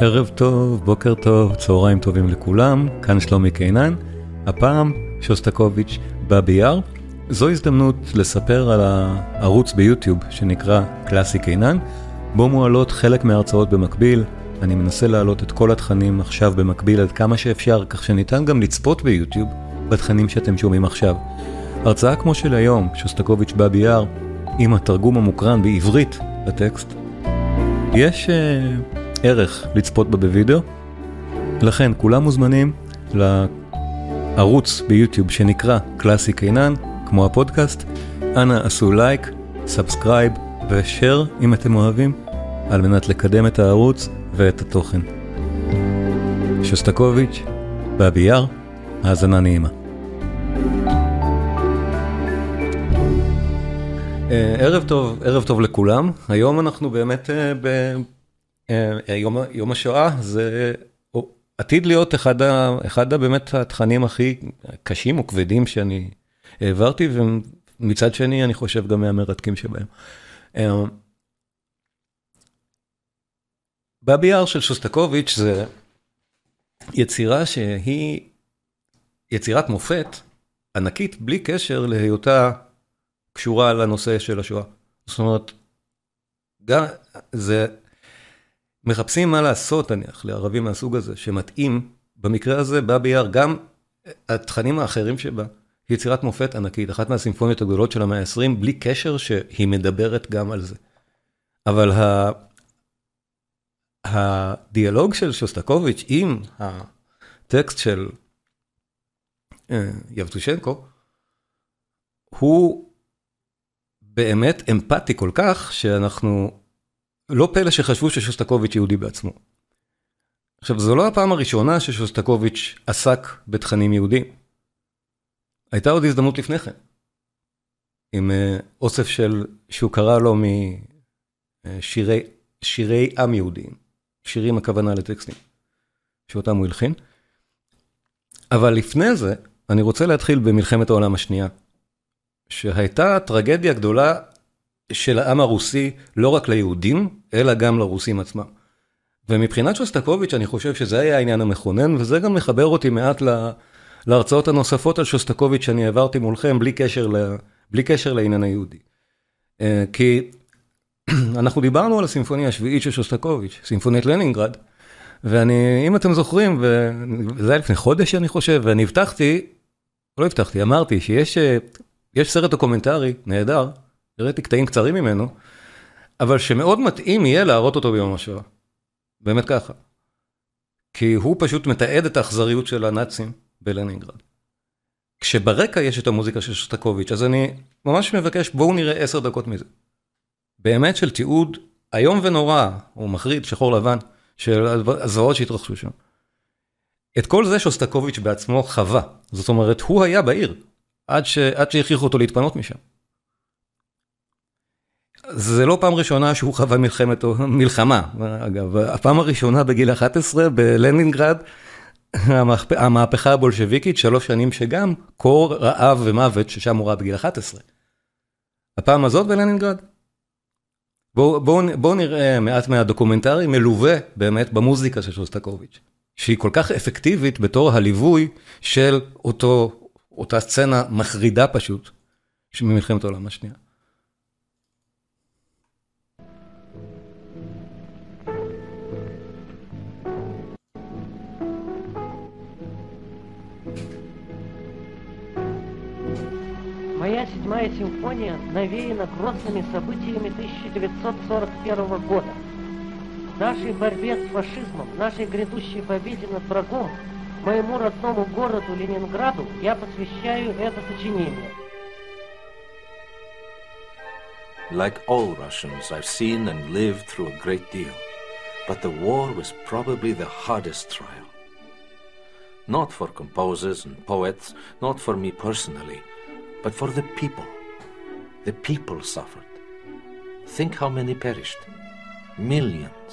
ערב טוב, בוקר טוב, צהריים טובים לכולם, כאן שלומי קינן. הפעם שוסטקוביץ' בא ביער. זו הזדמנות לספר על הערוץ ביוטיוב שנקרא קלאסי קינן, בו מועלות חלק מההרצאות במקביל. אני מנסה להעלות את כל התכנים עכשיו במקביל עד כמה שאפשר, כך שניתן גם לצפות ביוטיוב בתכנים שאתם שומעים עכשיו. הרצאה כמו של היום, שוסטקוביץ' בא ביער, עם התרגום המוקרן בעברית לטקסט, יש uh, ערך לצפות בה בווידאו, לכן כולם מוזמנים לערוץ ביוטיוב שנקרא קלאסי קינן, כמו הפודקאסט, אנא עשו לייק, subscribe ו share אם אתם אוהבים, על מנת לקדם את הערוץ ואת התוכן. שוסטקוביץ', באבי יאר, האזנה נעימה. ערב טוב, ערב טוב לכולם. היום אנחנו באמת ב... יום, יום השואה זה עתיד להיות אחד, ה, אחד ה, באמת התכנים הכי קשים או כבדים שאני העברתי, ומצד שני אני חושב גם מהמרתקים שבהם. באבי יאר של שוסטקוביץ' זה יצירה שהיא יצירת מופת ענקית בלי קשר להיותה קשורה לנושא של השואה. זאת אומרת, גם זה, מחפשים מה לעשות נניח לערבים מהסוג הזה, שמתאים, במקרה הזה בא ביער, גם התכנים האחרים שבה, יצירת מופת ענקית, אחת מהסימפוניות הגדולות של המאה ה-20, בלי קשר שהיא מדברת גם על זה. אבל ה... הדיאלוג של שוסטקוביץ' עם הטקסט של יבטושנקו, הוא באמת אמפתי כל כך, שאנחנו, לא פלא שחשבו ששוסטקוביץ' יהודי בעצמו. עכשיו, זו לא הפעם הראשונה ששוסטקוביץ' עסק בתכנים יהודים. הייתה עוד הזדמנות לפני כן, עם אוסף של, שהוא קרא לו משירי עם יהודיים, שירים הכוונה לטקסטים, שאותם הוא הלחין. אבל לפני זה, אני רוצה להתחיל במלחמת העולם השנייה. שהייתה טרגדיה גדולה של העם הרוסי, לא רק ליהודים, אלא גם לרוסים עצמם. ומבחינת שוסטקוביץ' אני חושב שזה היה העניין המכונן, וזה גם מחבר אותי מעט להרצאות הנוספות על שוסטקוביץ' שאני העברתי מולכם, בלי קשר, ל... בלי קשר לעניין היהודי. כי אנחנו דיברנו על הסימפוניה השביעית של שוסטקוביץ', סימפוניית לנינגרד, ואני, אם אתם זוכרים, וזה היה לפני חודש אני חושב, ואני הבטחתי, לא הבטחתי, אמרתי שיש יש סרט דוקומנטרי נהדר, הראיתי קטעים קצרים ממנו, אבל שמאוד מתאים יהיה להראות אותו ביום השואה. באמת ככה. כי הוא פשוט מתעד את האכזריות של הנאצים בלנינגרד. כשברקע יש את המוזיקה של שוסטקוביץ', אז אני ממש מבקש, בואו נראה עשר דקות מזה. באמת של תיעוד איום ונורא, או מחריד, שחור לבן, של הזוועות שהתרחשו שם. את כל זה שוסטקוביץ' בעצמו חווה. זאת אומרת, הוא היה בעיר. עד שהכריחו אותו להתפנות משם. זה לא פעם ראשונה שהוא חווה מלחמת, מלחמה, אגב, הפעם הראשונה בגיל 11 בלנינגרד, המהפכה הבולשביקית, שלוש שנים שגם קור, רעב ומוות, ששם הוא ראה בגיל 11. הפעם הזאת בלנינגרד? בואו בוא, בוא נראה מעט מהדוקומנטרי מלווה באמת במוזיקה של שוסטקוביץ', שהיא כל כך אפקטיבית בתור הליווי של אותו אותה סצנה מחרידה פשוט, ממלחמת העולם השנייה. Моя седьмая симфония навеяна грозными событиями 1941 года. Нашей борьбе с фашизмом, нашей грядущей победе над врагом моему родному городу Ленинграду я посвящаю это сочинение. Like all Russians, I've seen and lived through a great deal. But the war was probably the hardest trial. Not for composers and poets, not for me personally, but for the people. The people suffered. Think how many perished. Millions.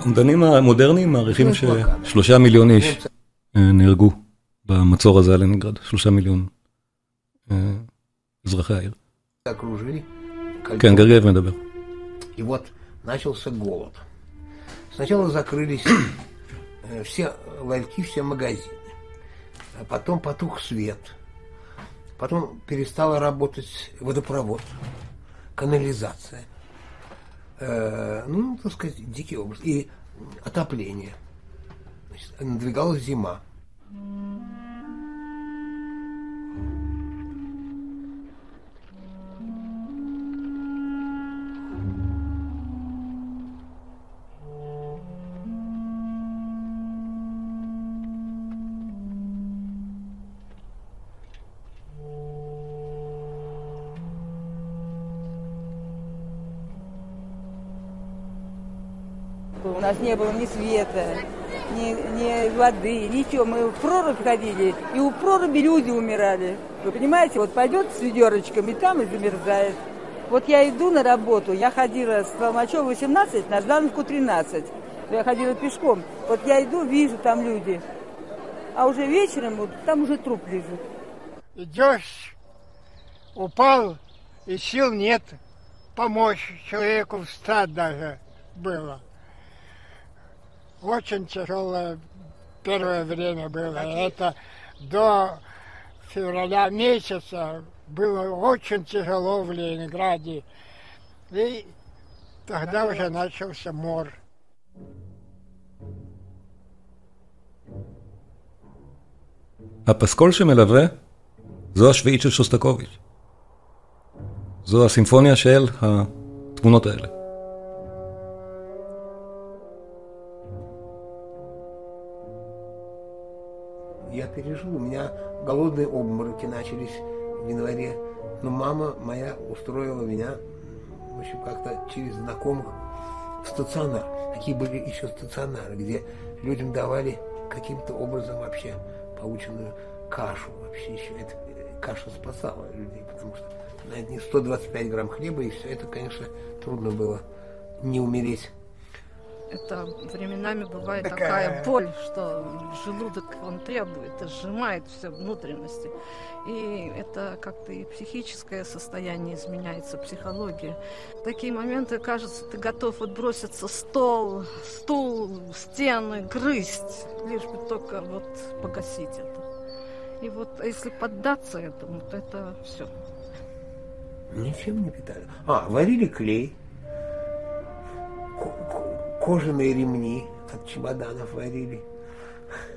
האומדנים המודרניים מעריכים. ששלושה מיליון איש אה, נהרגו במצור הזה על לנינגרד, שלושה מיליון אה, אזרחי העיר. окружили. кольцом. כן, גרגייב מדבר. И вот начался голод. Сначала закрылись э, все ларьки, все магазины. А потом потух свет. Потом перестала работать водопровод, канализация. Э, ну, так сказать, дикий образ. И отопление. Значит, надвигалась зима. У нас не было ни света, ни, ни Воды, ничего. Мы в прорубь ходили, и у проруби люди умирали. Вы понимаете, вот пойдет с ведерочком, и там и замерзает. Вот я иду на работу, я ходила с Толмачева 18 на Ждановку 13. Я ходила пешком. Вот я иду, вижу там люди. А уже вечером, вот, там уже труп лежит. идешь, упал, и сил нет помочь человеку встать даже было. Очень тяжелое первое время было. Это до февраля месяца было очень тяжело в Ленинграде. И тогда уже начался мор. הפסקול שמלווה זו השביעית של שוסטקוביץ'. זו הסימפוניה של התמונות האלה. Я пережил, у меня голодные обмороки начались в январе. Но мама моя устроила меня, в общем, как-то через знакомых в стационар. Такие были еще стационары, где людям давали каким-то образом вообще полученную кашу вообще еще. Это, э, каша спасала людей, потому что на не 125 грамм хлеба, и все это, конечно, трудно было не умереть. Это временами бывает Такая- такая боль, что желудок он требует, сжимает все внутренности. И это как-то и психическое состояние изменяется, психология. В такие моменты, кажется, ты готов вот броситься стол, стул, стены, грызть, лишь бы только вот погасить это. И вот а если поддаться этому, то это все. Ничем не питали. А, варили клей, кожаные ремни от чемоданов варили.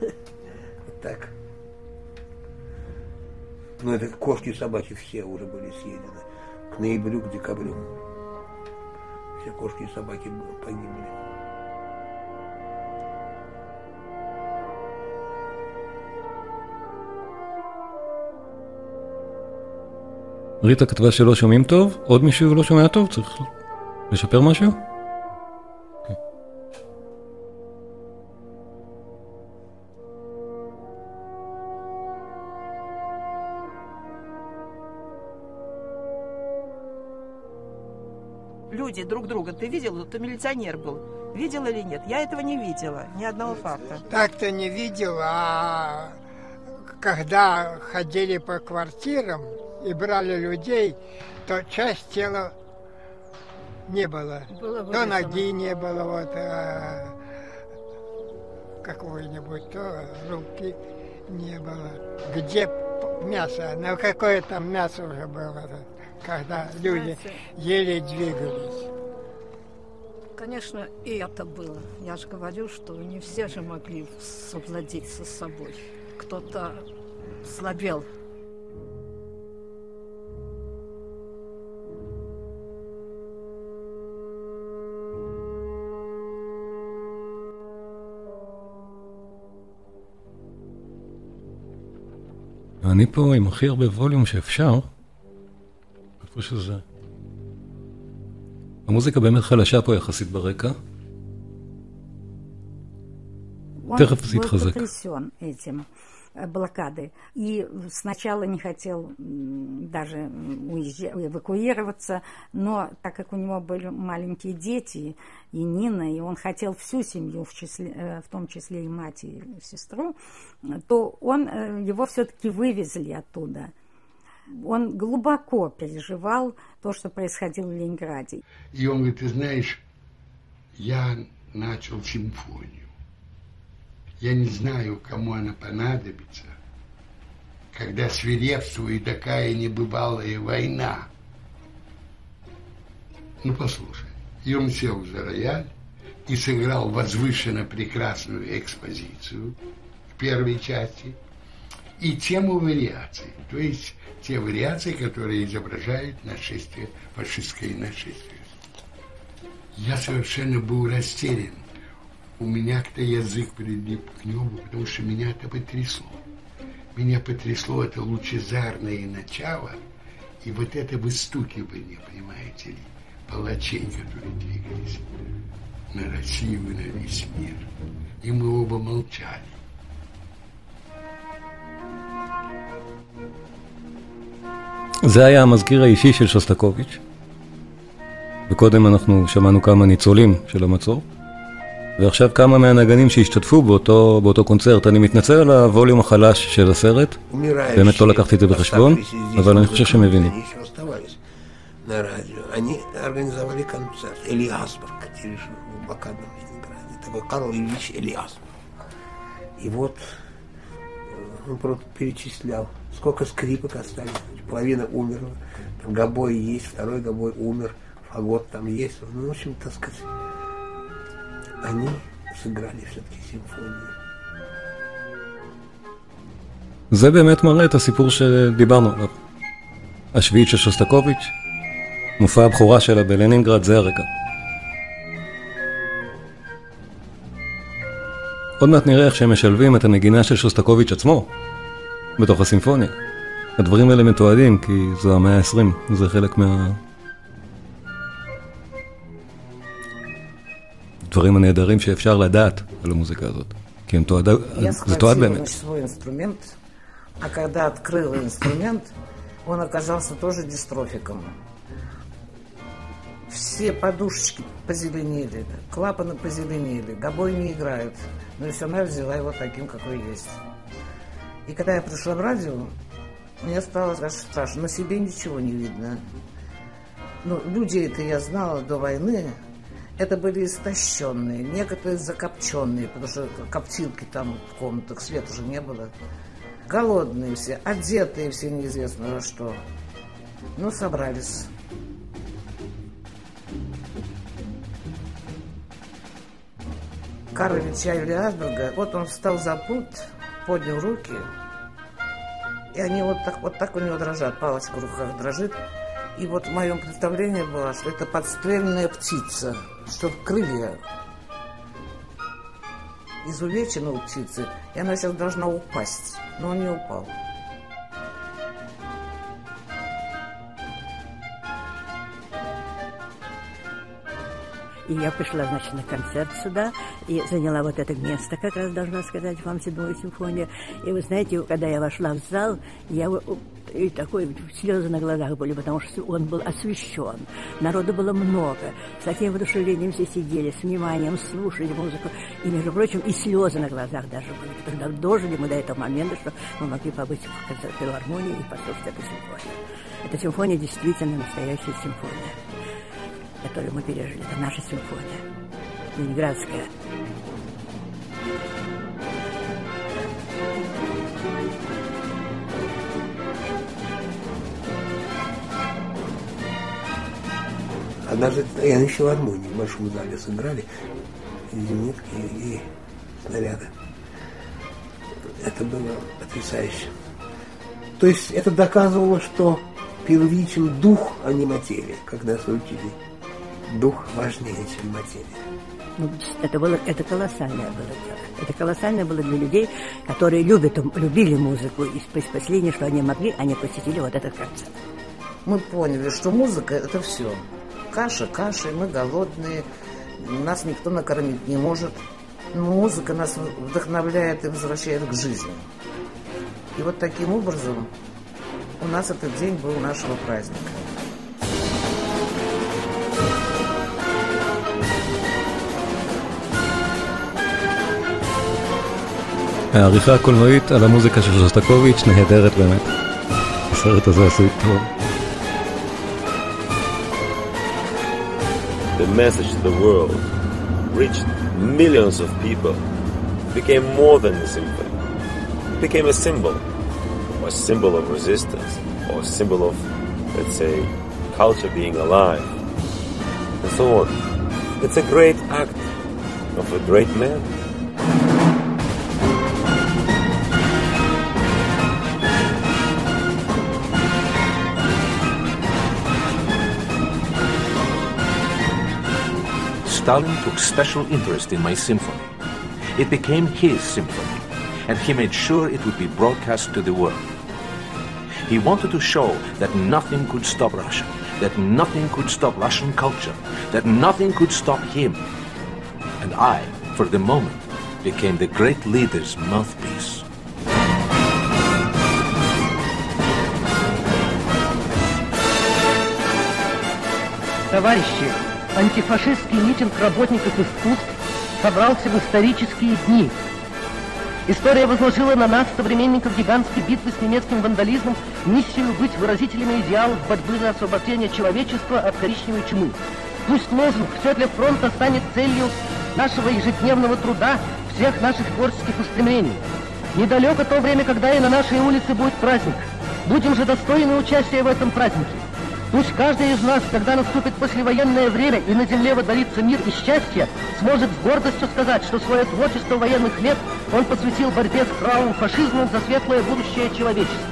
Вот так. Ну, это кошки и собаки все уже были съедены. К ноябрю, к декабрю. Все кошки и собаки б- погибли. ריטה כתבה שלא שומעים טוב, עוד מישהו לא שומע טוב? צריך לשפר משהו? Друг друга. Ты видел? Это милиционер был. Видел или нет? Я этого не видела. Ни одного факта. Так-то не видел, а когда ходили по квартирам и брали людей, то часть тела не было. Было То ноги не было, вот а, какой-нибудь, то руки не было. Где мясо? На какое там мясо уже было, когда люди еле двигались. Конечно, и это было. Я же говорю, что не все же могли совладеть со собой. Кто-то слабел. אני פה עם הכי הרבה ווליום שאפשר. איפה שזה. המוזיקה באמת חלשה פה יחסית ברקע. One תכף זה был יתחזק. потрясен этим э, блокады. И сначала не хотел м, даже уезжать, эвакуироваться, но так как у него были маленькие дети и Нина, и он хотел всю семью, в, числе, э, в том числе и мать и сестру, то он, э, его все-таки вывезли оттуда. Он глубоко переживал то, что происходило в Ленинграде. И он говорит, ты знаешь, я начал симфонию. Я не знаю, кому она понадобится, когда свирепствует такая небывалая война. Ну, послушай. И он сел за рояль и сыграл возвышенно прекрасную экспозицию в первой части и тему вариаций, то есть те вариации, которые изображают нашествие, фашистское нашествие. Я совершенно был растерян. У меня как-то язык прилип к небу, потому что меня это потрясло. Меня потрясло это лучезарное начало и вот это выстукивание, понимаете ли, палачей, которые двигались на Россию и на весь мир. И мы оба молчали. זה היה המזכיר האישי של שוסטקוביץ', וקודם אנחנו שמענו כמה ניצולים של המצור, ועכשיו כמה מהנגנים שהשתתפו באותו, באותו קונצרט. אני מתנצל על הווליום החלש של הסרט, באמת לא לקחתי את זה בחשבון, אבל אני חושב שמבינים. Они еще оставались на радио. Они организовали концерт. Элиасберг, в блокадном Ленинграде. Такой Карл Ильич Элиасберг. И вот э, он просто перечислял, сколько скрипок остались. Половина умерла. Там гобой есть, второй гобой умер. Фагот там есть. Ну, в общем, так сказать, они сыграли все-таки симфонию. זה באמת מראה את הסיפור שדיברנו עליו. השביעית של שוסטקוביץ', מופע הבכורה שלה בלנינגרד, זה הרקע. עוד מעט נראה איך שהם משלבים את הנגינה של שוסטקוביץ' עצמו בתוך הסימפוניה. הדברים האלה מתועדים כי זו המאה ה-20, זה חלק מה... דברים הנהדרים שאפשר לדעת על המוזיקה הזאת. כי הם תועד... Я זה תועד схватила באמת. свой инструмент, а когда открыла инструмент, он оказался тоже дистрофиком. Все подушечки позеленели, клапаны позеленели, гобой не играют. Но и все равно я взяла его таким, какой есть. И когда я пришла в радио, мне стало даже страшно. На себе ничего не видно. Ну, людей это я знала до войны. Это были истощенные, некоторые закопченные, потому что коптилки там в комнатах, света уже не было. Голодные все, одетые все неизвестно во что. Ну, собрались. Карловича Юлиасберга, вот он встал за пульт, поднял руки, и они вот так, вот так у него дрожат, палочка в руках дрожит. И вот в моем представлении было, что это подстрельная птица, что крылья изувечены у птицы, и она сейчас должна упасть. Но он не упал. И я пришла, значит, на концерт сюда и заняла вот это место, как раз должна сказать вам, седьмую симфонию. И вы знаете, когда я вошла в зал, я и такой слезы на глазах были, потому что он был освещен. Народу было много. С таким воодушевлением все сидели, с вниманием слушали музыку. И, между прочим, и слезы на глазах даже были. Когда дожили мы до этого момента, что мы могли побыть в филармонии и послушать эту симфонию. Эта симфония действительно настоящая симфония которую мы пережили. Это наша симфония. Ленинградская. Однажды я на филармонии в большом зале сыграли зенитки и снаряды. Это было потрясающе. То есть это доказывало, что первичен дух, а не материя, когда нас учили. Дух важнее, чем материя. Ну, это, было, это колоссальное было дело. Это колоссальное было для людей, которые любят, любили музыку. И последнее, что они могли, они посетили вот этот концерт. Мы поняли, что музыка это все. Каша, каша, мы голодные, нас никто накормить не может. музыка нас вдохновляет и возвращает к жизни. И вот таким образом у нас этот день был нашего праздника. העריכה הקולנועית על המוזיקה של שוסטקוביץ' נהדרת באמת. הסרט הזה עשוי טוב. The message to the world reached millions of people, became more than a symphony, became a symbol, or a symbol of resistance, or a symbol of, let's say, culture being alive, and so on. It's a great act of a great man. Stalin took special interest in my symphony. It became his symphony, and he made sure it would be broadcast to the world. He wanted to show that nothing could stop Russia, that nothing could stop Russian culture, that nothing could stop him. And I, for the moment, became the great leader's mouthpiece. Товарищи, антифашистский митинг работников искусств собрался в исторические дни. История возложила на нас, современников гигантской битвы с немецким вандализмом, миссию быть выразителями идеалов борьбы за освобождение человечества от коричневой чумы. Пусть лозунг «Все для фронта» станет целью нашего ежедневного труда, всех наших творческих устремлений. Недалеко то время, когда и на нашей улице будет праздник. Будем же достойны участия в этом празднике. Пусть каждый из нас, когда наступит послевоенное время и на земле водворится мир и счастье, сможет с гордостью сказать, что свое творчество военных лет он посвятил борьбе с кровавым фашизмом за светлое будущее человечества.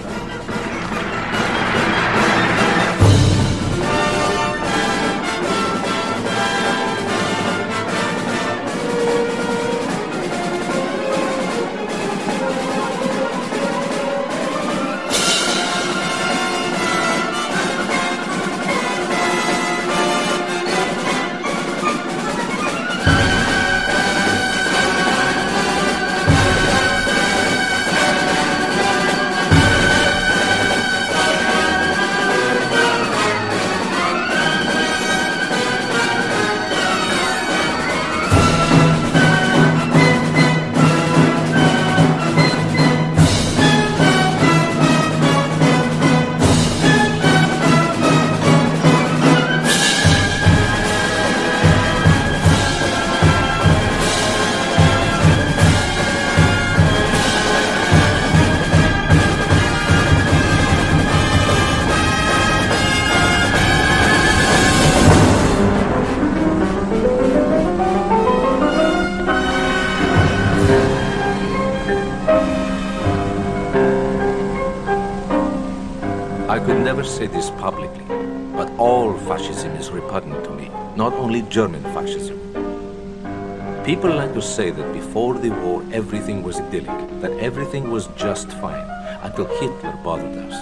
To say that before the war everything was idyllic, that everything was just fine, until Hitler bothered us.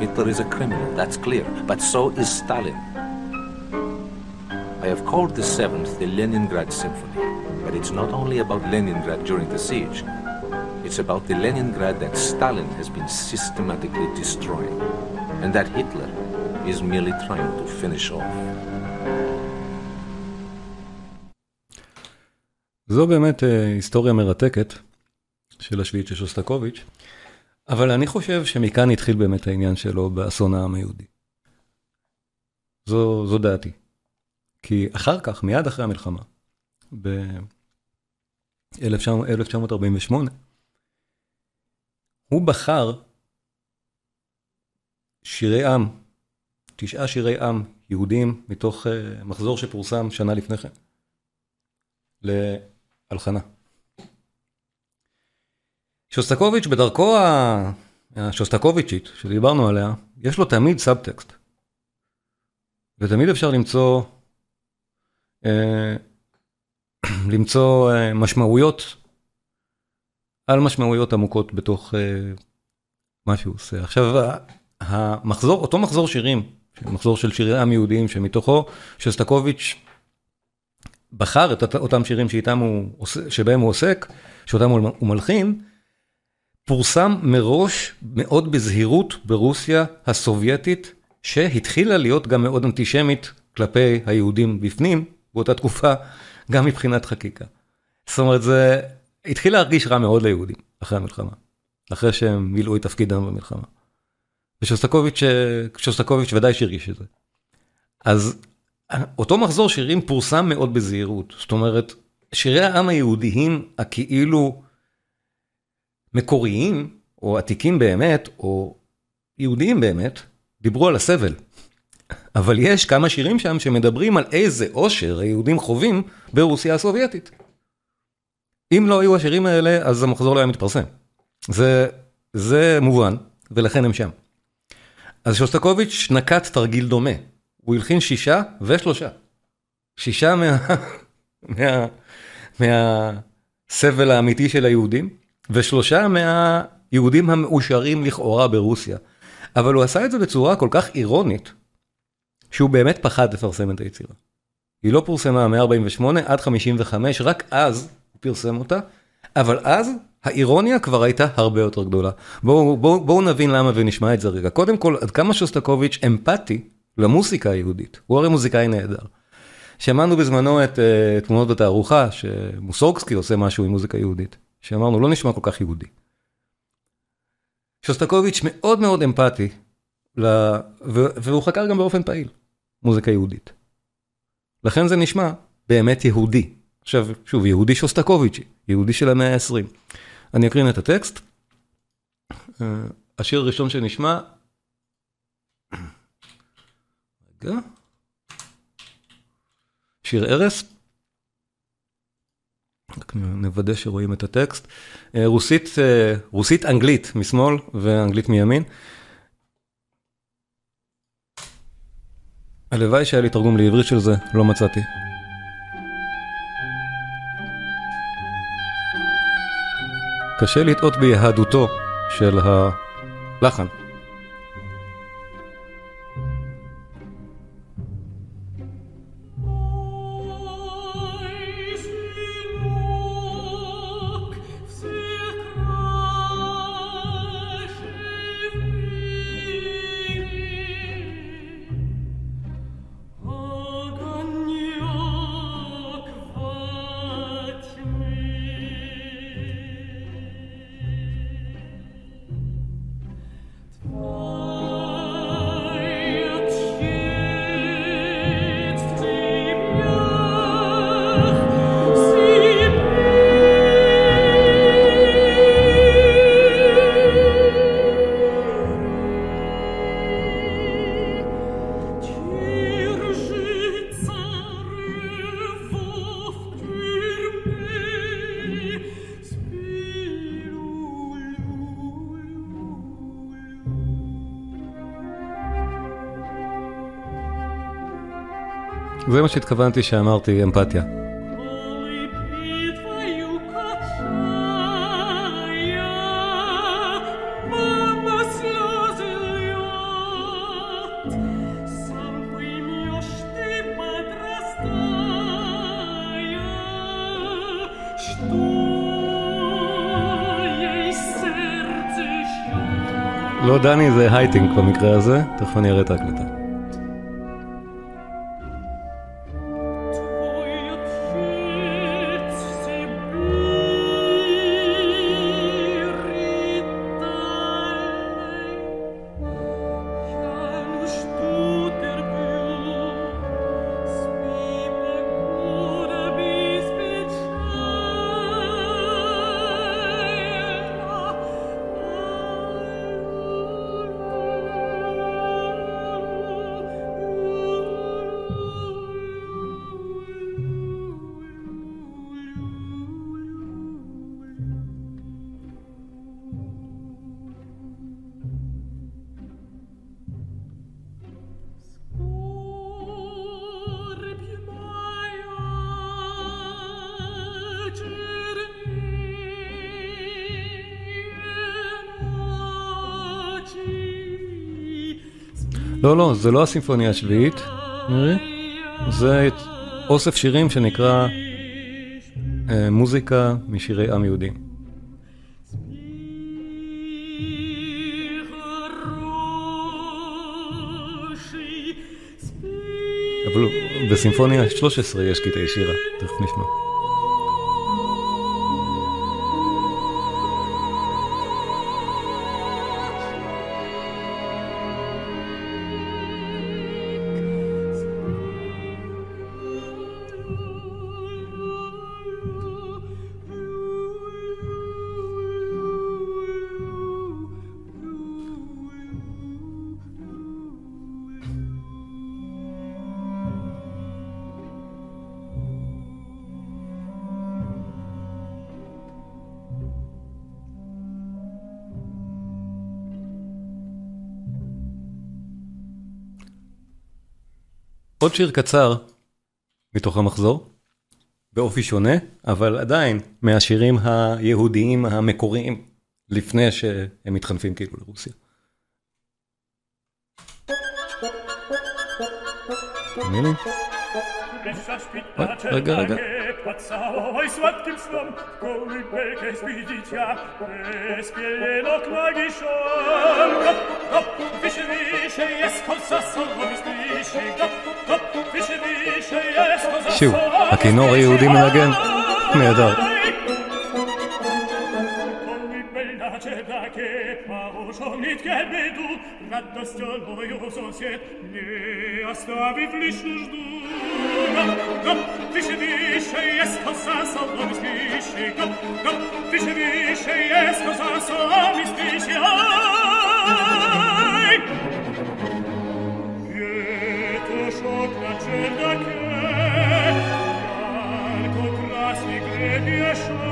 Hitler is a criminal, that's clear, but so is Stalin. I have called the seventh the Leningrad Symphony, but it's not only about Leningrad during the siege. It's about the Leningrad that Stalin has been systematically destroying, and that Hitler is merely trying to finish off. זו באמת uh, היסטוריה מרתקת של השביעית של שוסטקוביץ', אבל אני חושב שמכאן התחיל באמת העניין שלו באסון העם היהודי. זו, זו דעתי. כי אחר כך, מיד אחרי המלחמה, ב-1948, הוא בחר שירי עם, תשעה שירי עם יהודים מתוך uh, מחזור שפורסם שנה לפני כן, להלחנה. שוסטקוביץ' בדרכו השוסטקוביצ'ית שדיברנו עליה, יש לו תמיד סאבטקסט. ותמיד אפשר למצוא, אה, למצוא אה, משמעויות על משמעויות עמוקות בתוך אה, מה שהוא עושה. עכשיו, המחזור, אותו מחזור שירים, מחזור של שירי עם יהודיים, שמתוכו שוסטקוביץ' בחר את אותם שירים שאיתם הוא, שבהם הוא עוסק, שאותם הוא מלחין, פורסם מראש מאוד בזהירות ברוסיה הסובייטית, שהתחילה להיות גם מאוד אנטישמית כלפי היהודים בפנים, באותה תקופה, גם מבחינת חקיקה. זאת אומרת, זה התחיל להרגיש רע מאוד ליהודים אחרי המלחמה, אחרי שהם מילאו את תפקידם במלחמה. ושוסטקוביץ', שוסטקוביץ' ודאי שהרגיש את זה. אז אותו מחזור שירים פורסם מאוד בזהירות, זאת אומרת, שירי העם היהודיים הכאילו מקוריים, או עתיקים באמת, או יהודיים באמת, דיברו על הסבל. אבל יש כמה שירים שם שמדברים על איזה אושר היהודים חווים ברוסיה הסובייטית. אם לא היו השירים האלה, אז המחזור לא היה מתפרסם. זה, זה מובן, ולכן הם שם. אז שוסטקוביץ' נקט תרגיל דומה. הוא הלחין שישה ושלושה. שישה מה... מה... מהסבל האמיתי של היהודים, ושלושה מהיהודים המאושרים לכאורה ברוסיה. אבל הוא עשה את זה בצורה כל כך אירונית, שהוא באמת פחד לפרסם את היצירה. היא לא פורסמה מ-48 עד 55, רק אז הוא פרסם אותה, אבל אז האירוניה כבר הייתה הרבה יותר גדולה. בואו בוא, בוא נבין למה ונשמע את זה רגע. קודם כל, עד כמה שוסטקוביץ' אמפתי למוסיקה היהודית. הוא הרי מוזיקאי נהדר. שמענו בזמנו את uh, תמונות בתערוכה, שמוסורקסקי עושה משהו עם מוזיקה יהודית, שאמרנו, לא נשמע כל כך יהודי. שוסטקוביץ' מאוד מאוד אמפתי, ל... ו... והוא חקר גם באופן פעיל מוזיקה יהודית. לכן זה נשמע באמת יהודי. עכשיו, שוב, יהודי שוסטקוביצ'י, יהודי של המאה ה-20. אני אקרין את הטקסט. אה, השיר הראשון שנשמע, שיר. רק נוודא שרואים את הטקסט. אה, רוסית, אה, רוסית אנגלית משמאל ואנגלית מימין. הלוואי שהיה לי תרגום לעברית של זה, לא מצאתי. קשה לטעות ביהדותו של הלחן. זה מה שהתכוונתי שאמרתי אמפתיה. לא דני זה הייטינג במקרה הזה, תכף אני אראה את ההקלטה. לא, לא, זה לא הסימפוניה השביעית, נראה. זה אוסף שירים שנקרא אה, מוזיקה משירי עם יהודי. אבל בסימפוניה 13 יש קטעי שירה, תכף נשמע. עוד שיר קצר מתוך המחזור, באופי שונה, אבל עדיין מהשירים היהודיים המקוריים, לפני שהם מתחנפים כאילו לרוסיה. תאמין לי? רגע, רגע. שוב, הכינור היהודי מנגן? נהדר. Colibella da che поужонит к обеду, радостью мою сосед, не оставив лишь нужду. Гоп, гоп, выше, выше, есть коса, солом спиши, гоп, гоп, выше, выше, есть коса, солом спиши, ай! Петушок на чердаке, ярко красный гребешок,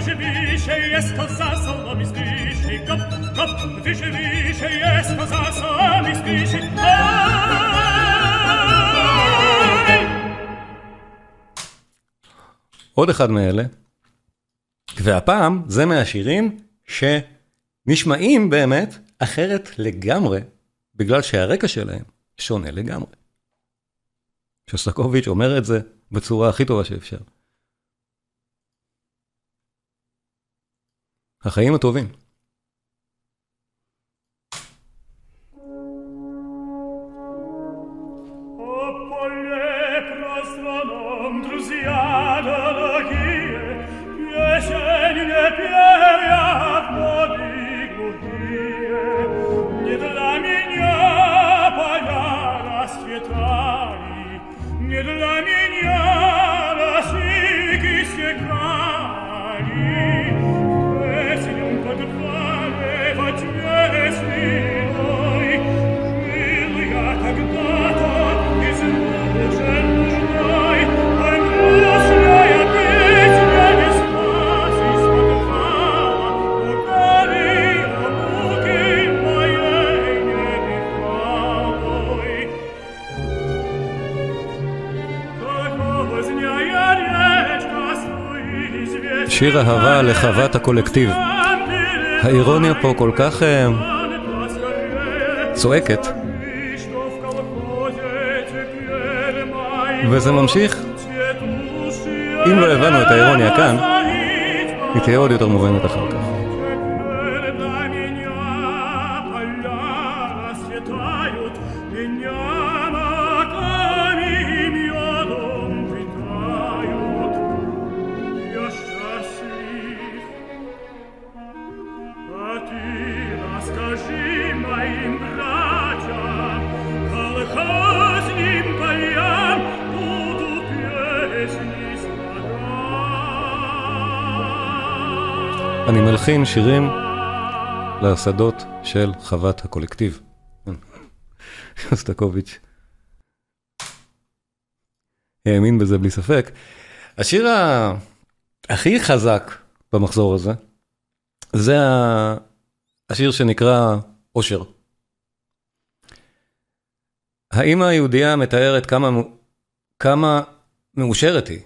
wische, wische, עוד אחד מאלה, והפעם זה מהשירים שנשמעים באמת אחרת לגמרי, בגלל שהרקע שלהם שונה לגמרי. שוסטקוביץ' אומר את זה בצורה הכי טובה שאפשר. החיים הטובים. שיר אהבה לחוות הקולקטיב. האירוניה פה כל כך אה, צועקת, וזה ממשיך. אם לא הבנו את האירוניה כאן, היא תהיה עוד יותר מובנת אחר כך. מלחין שירים לשדות של חוות הקולקטיב. שוסטקוביץ' האמין בזה בלי ספק. השיר הכי חזק במחזור הזה, זה השיר שנקרא אושר. האמא היהודייה מתארת כמה, כמה מאושרת היא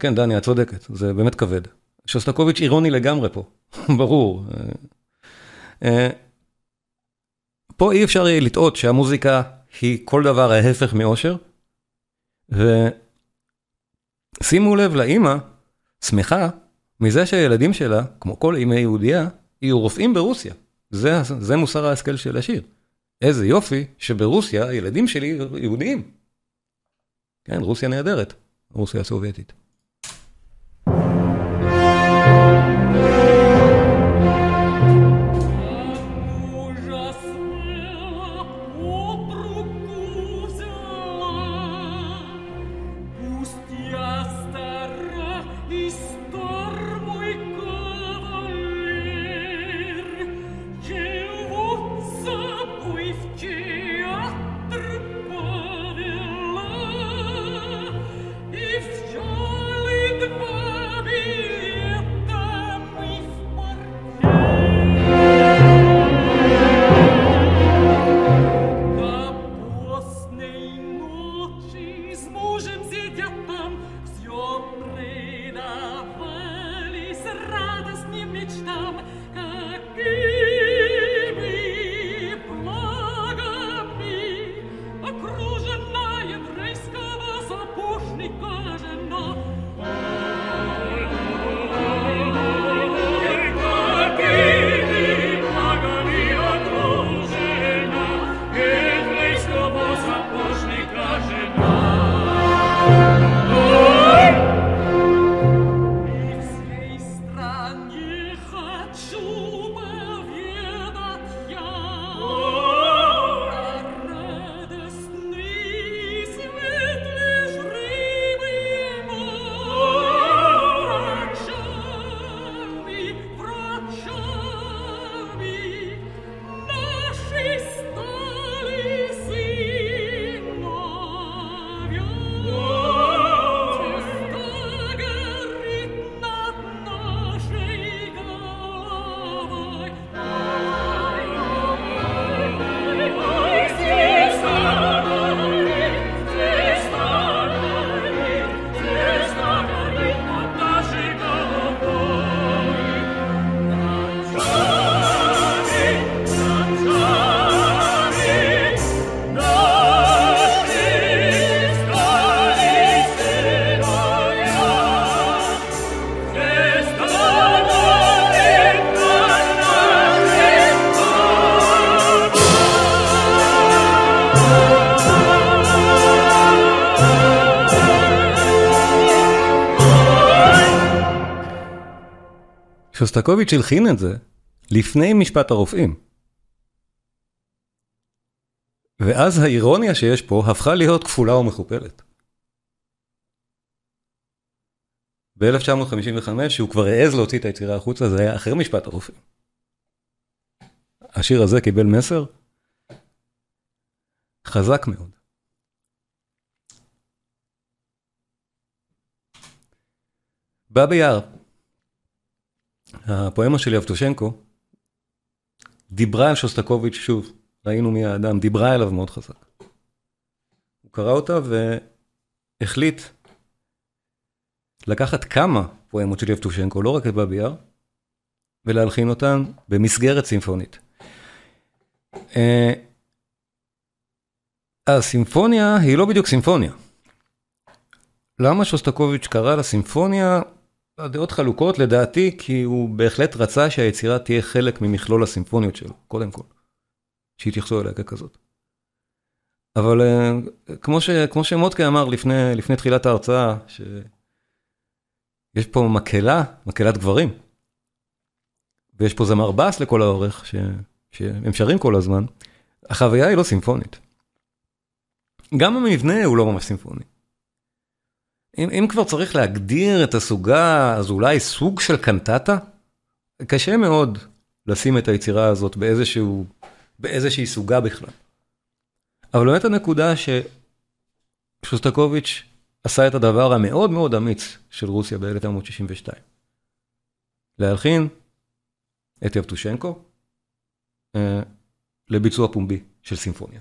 כן, דני, את צודקת, זה באמת כבד. שוסטקוביץ' אירוני לגמרי פה, ברור. אה, פה אי אפשר לטעות שהמוזיקה היא כל דבר ההפך מאושר. ושימו לב לאימא, שמחה מזה שהילדים שלה, כמו כל אימא יהודייה, יהיו רופאים ברוסיה. זה, זה מוסר ההשכל של השיר. איזה יופי שברוסיה הילדים שלי יהודיים. כן, רוסיה נהדרת, רוסיה הסובייטית. שוסטקוביץ' הלחין את זה לפני משפט הרופאים. ואז האירוניה שיש פה הפכה להיות כפולה ומכופלת. ב-1955, שהוא כבר העז להוציא את היצירה החוצה, זה היה אחרי משפט הרופאים. השיר הזה קיבל מסר חזק מאוד. בא ביער, הפואמה של יבטושנקו דיברה על שוסטקוביץ', שוב, ראינו מי האדם, דיברה אליו מאוד חזק. הוא קרא אותה והחליט לקחת כמה פואמות של יבטושנקו, לא רק את באבי יאר, ולהלחין אותן במסגרת סימפונית. אה, הסימפוניה היא לא בדיוק סימפוניה. למה שוסטקוביץ' קרא לה סימפוניה? הדעות חלוקות לדעתי, כי הוא בהחלט רצה שהיצירה תהיה חלק ממכלול הסימפוניות שלו, קודם כל. שיתייחסו אליה ככזאת. אבל אה, כמו, ש, כמו שמודקה אמר לפני, לפני תחילת ההרצאה, שיש פה מקהלה, מקהלת גברים, ויש פה זמר בס לכל האורך, ש, שהם שרים כל הזמן, החוויה היא לא סימפונית. גם המבנה הוא לא ממש סימפוני. אם, אם כבר צריך להגדיר את הסוגה, אז אולי סוג של קנטטה? קשה מאוד לשים את היצירה הזאת באיזשהו, באיזושהי סוגה בכלל. אבל באמת הנקודה ששוסטקוביץ' עשה את הדבר המאוד מאוד אמיץ של רוסיה ב-1962. להלחין את יבטושנקו אה, לביצוע פומבי של סימפוניה.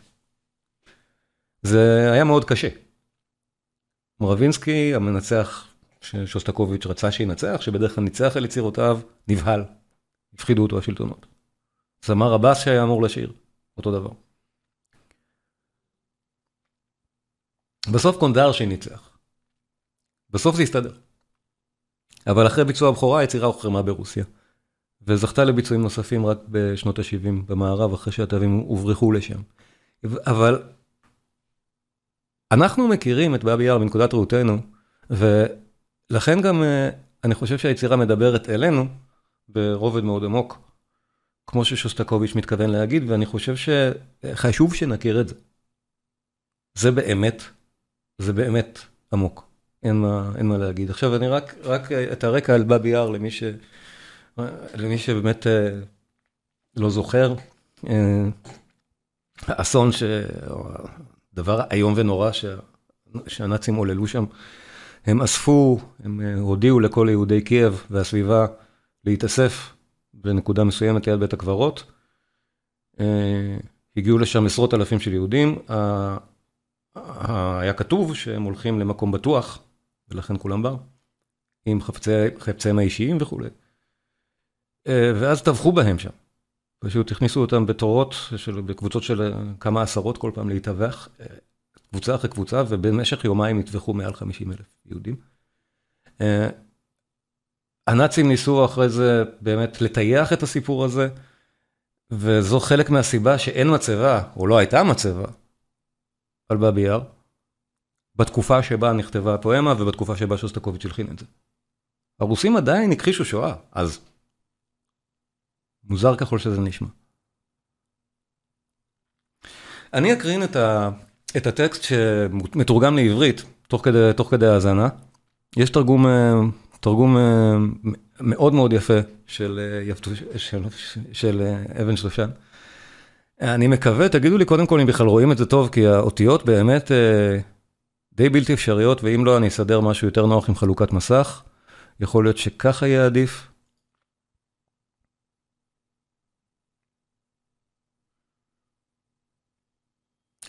זה היה מאוד קשה. מורבינסקי, המנצח ששוסטקוביץ' רצה שינצח, שבדרך כלל ניצח על יצירותיו, נבהל. הפחידו אותו השלטונות. זמר הבאס שהיה אמור לשיר, אותו דבר. בסוף קונדרשי ניצח. בסוף זה הסתדר. אבל אחרי ביצוע הבכורה היצירה הוחרמה ברוסיה. וזכתה לביצועים נוספים רק בשנות ה-70 במערב, אחרי שהתווים הוברחו לשם. אבל אנחנו מכירים את באבי יאר מנקודת ראותנו, ולכן גם אה, אני חושב שהיצירה מדברת אלינו ברובד מאוד עמוק, כמו ששוסטקוביץ' מתכוון להגיד, ואני חושב שחשוב שנכיר את זה. זה באמת, זה באמת עמוק, אין מה, אין מה להגיד. עכשיו אני רק, רק את הרקע על באבי יאר למי, ש, למי שבאמת אה, לא זוכר. אה, האסון, ש... דבר איום ונורא שה... שהנאצים עוללו שם, הם אספו, הם אה, הודיעו לכל יהודי קייב והסביבה להתאסף בנקודה מסוימת ליד בית הקברות. אה, הגיעו לשם עשרות אלפים של יהודים, היה כתוב שהם הולכים למקום בטוח, ולכן כולם באו, עם חפציהם האישיים וכולי. אה, ואז טבחו בהם שם. פשוט הכניסו אותם בתורות, של, בקבוצות של כמה עשרות כל פעם להתאבח, קבוצה אחרי קבוצה, ובמשך יומיים נטבחו מעל 50 אלף יהודים. הנאצים ניסו אחרי זה באמת לטייח את הסיפור הזה, וזו חלק מהסיבה שאין מצבה, או לא הייתה מצבה, על באבי יאר, בתקופה שבה נכתבה הפואמה ובתקופה שבה שוסטקוביץ' הלחין את זה. הרוסים עדיין הכחישו שואה, אז מוזר ככל שזה נשמע. אני אקרין את, ה, את הטקסט שמתורגם לעברית, תוך כדי, תוך כדי האזנה. יש תרגום, תרגום מאוד מאוד יפה של, של, של אבן שלושן. אני מקווה, תגידו לי קודם כל אם בכלל רואים את זה טוב, כי האותיות באמת די בלתי אפשריות, ואם לא, אני אסדר משהו יותר נוח עם חלוקת מסך. יכול להיות שככה יהיה עדיף.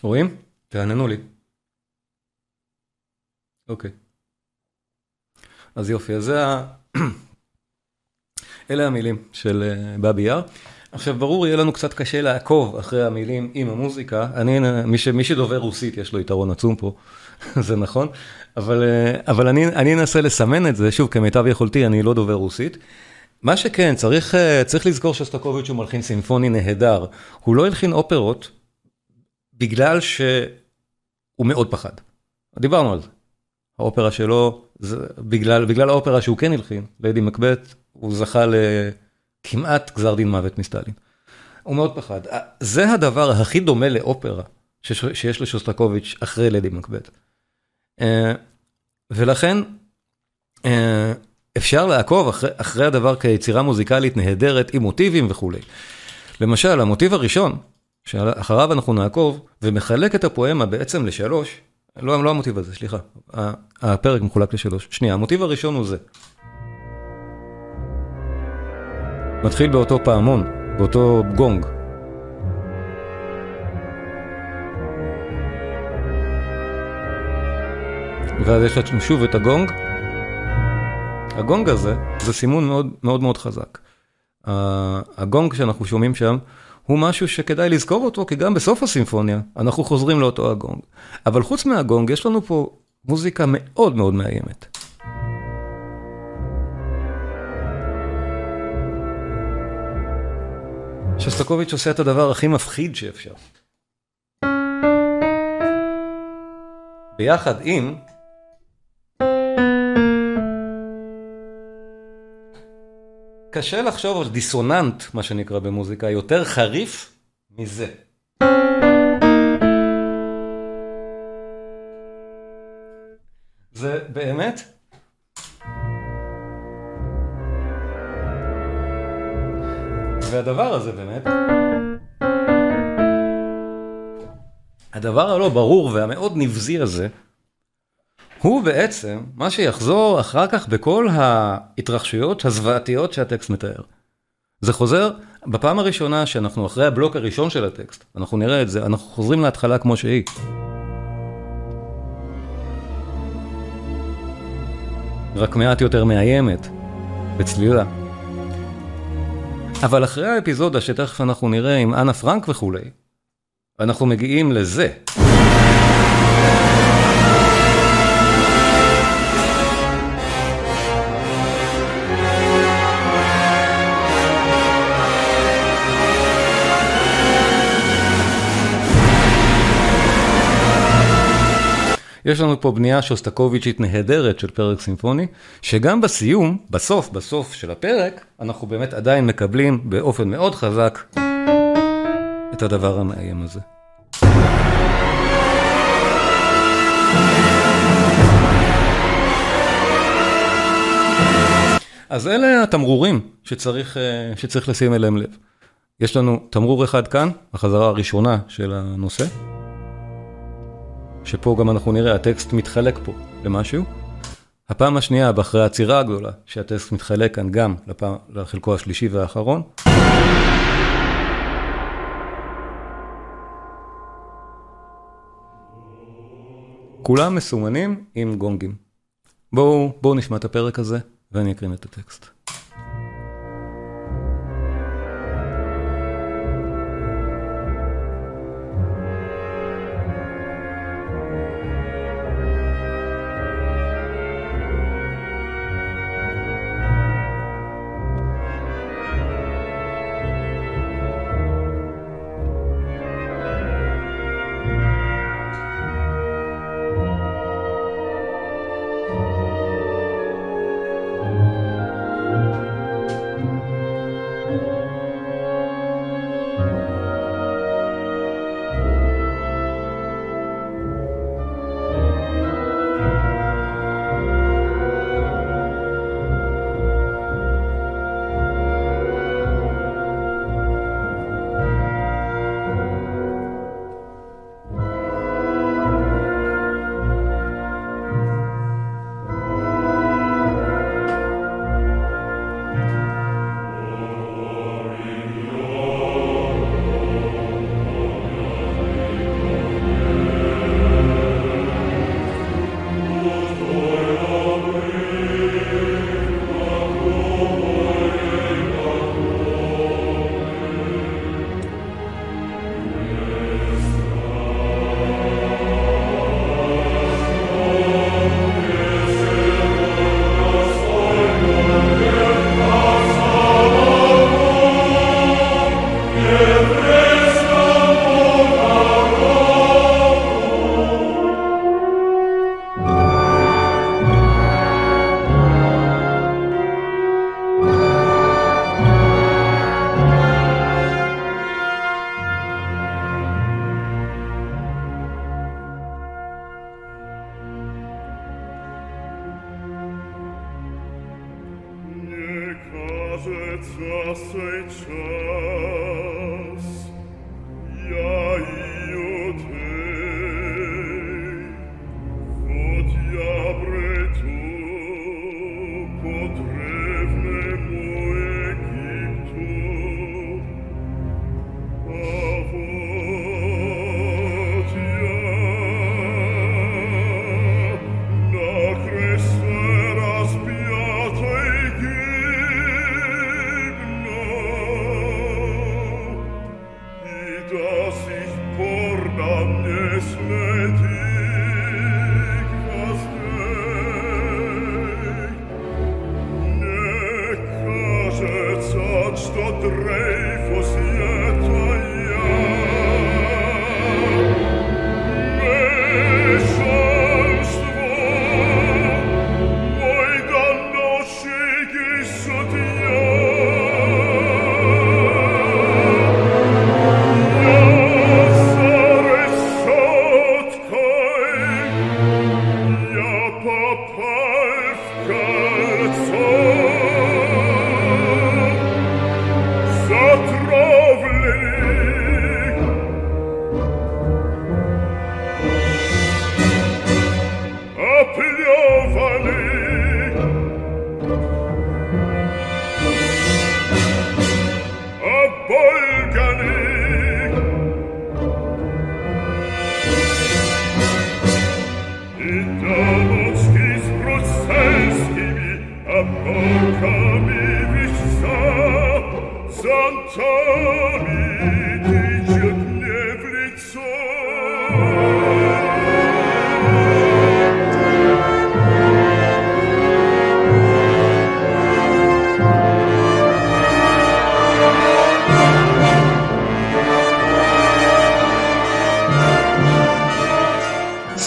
רואים? תעננו לי. אוקיי. אז יופי, אז זה ה... אלה המילים של אה, באבי יאר. עכשיו ברור יהיה לנו קצת קשה לעקוב אחרי המילים עם המוזיקה, אני, מי, ש, מי שדובר רוסית יש לו יתרון עצום פה, זה נכון, אבל, אה, אבל אני, אני אנסה לסמן את זה, שוב כמיטב יכולתי, אני לא דובר רוסית. מה שכן, צריך, אה, צריך לזכור שסטקוביץ' הוא מלחין סימפוני נהדר, הוא לא הלחין אופרות בגלל שהוא מאוד פחד. דיברנו על זה. האופרה שלו, זה, בגלל, בגלל האופרה שהוא כן הלחין, ליידי מקבט, הוא זכה לכמעט גזר דין מוות מסטלין. הוא מאוד פחד. זה הדבר הכי דומה לאופרה שיש, שיש לשוסטקוביץ' אחרי ליידי מקבט. אה, ולכן אה, אפשר לעקוב אחרי, אחרי הדבר כיצירה מוזיקלית נהדרת עם מוטיבים וכולי. למשל, המוטיב הראשון, שאחריו אנחנו נעקוב, ומחלק את הפואמה בעצם לשלוש, לא, לא המוטיב הזה, סליחה, הפרק מחולק לשלוש. שנייה, המוטיב הראשון הוא זה. מתחיל באותו פעמון, באותו גונג. ואז יש לנו שוב את הגונג. הגונג הזה, זה סימון מאוד מאוד מאוד חזק. הגונג שאנחנו שומעים שם, הוא משהו שכדאי לזכור אותו, כי גם בסוף הסימפוניה אנחנו חוזרים לאותו הגונג. אבל חוץ מהגונג, יש לנו פה מוזיקה מאוד מאוד מאיימת. שסטקוביץ' עושה את הדבר הכי מפחיד שאפשר. ביחד עם קשה לחשוב על דיסוננט, מה שנקרא במוזיקה, יותר חריף מזה. זה באמת... והדבר הזה באמת... הדבר הלא ברור והמאוד נבזי הזה, הוא בעצם מה שיחזור אחר כך בכל ההתרחשויות הזוועתיות שהטקסט מתאר. זה חוזר בפעם הראשונה שאנחנו אחרי הבלוק הראשון של הטקסט, אנחנו נראה את זה, אנחנו חוזרים להתחלה כמו שהיא. רק מעט יותר מאיימת, בצלילה. אבל אחרי האפיזודה שתכף אנחנו נראה עם אנה פרנק וכולי, אנחנו מגיעים לזה. יש לנו פה בנייה שוסטקוביצ'ית נהדרת של פרק סימפוני, שגם בסיום, בסוף, בסוף של הפרק, אנחנו באמת עדיין מקבלים באופן מאוד חזק את הדבר המאיים הזה. אז אלה התמרורים שצריך, אה, שצריך לשים אליהם לב. יש לנו תמרור אחד כאן, החזרה הראשונה של הנושא. שפה גם אנחנו נראה, הטקסט מתחלק פה למשהו. הפעם השנייה, באחרי העצירה הגדולה, שהטקסט מתחלק כאן גם לפעם, לחלקו השלישי והאחרון. כולם מסומנים עם גונגים. בואו, בואו נשמע את הפרק הזה, ואני אקרין את הטקסט.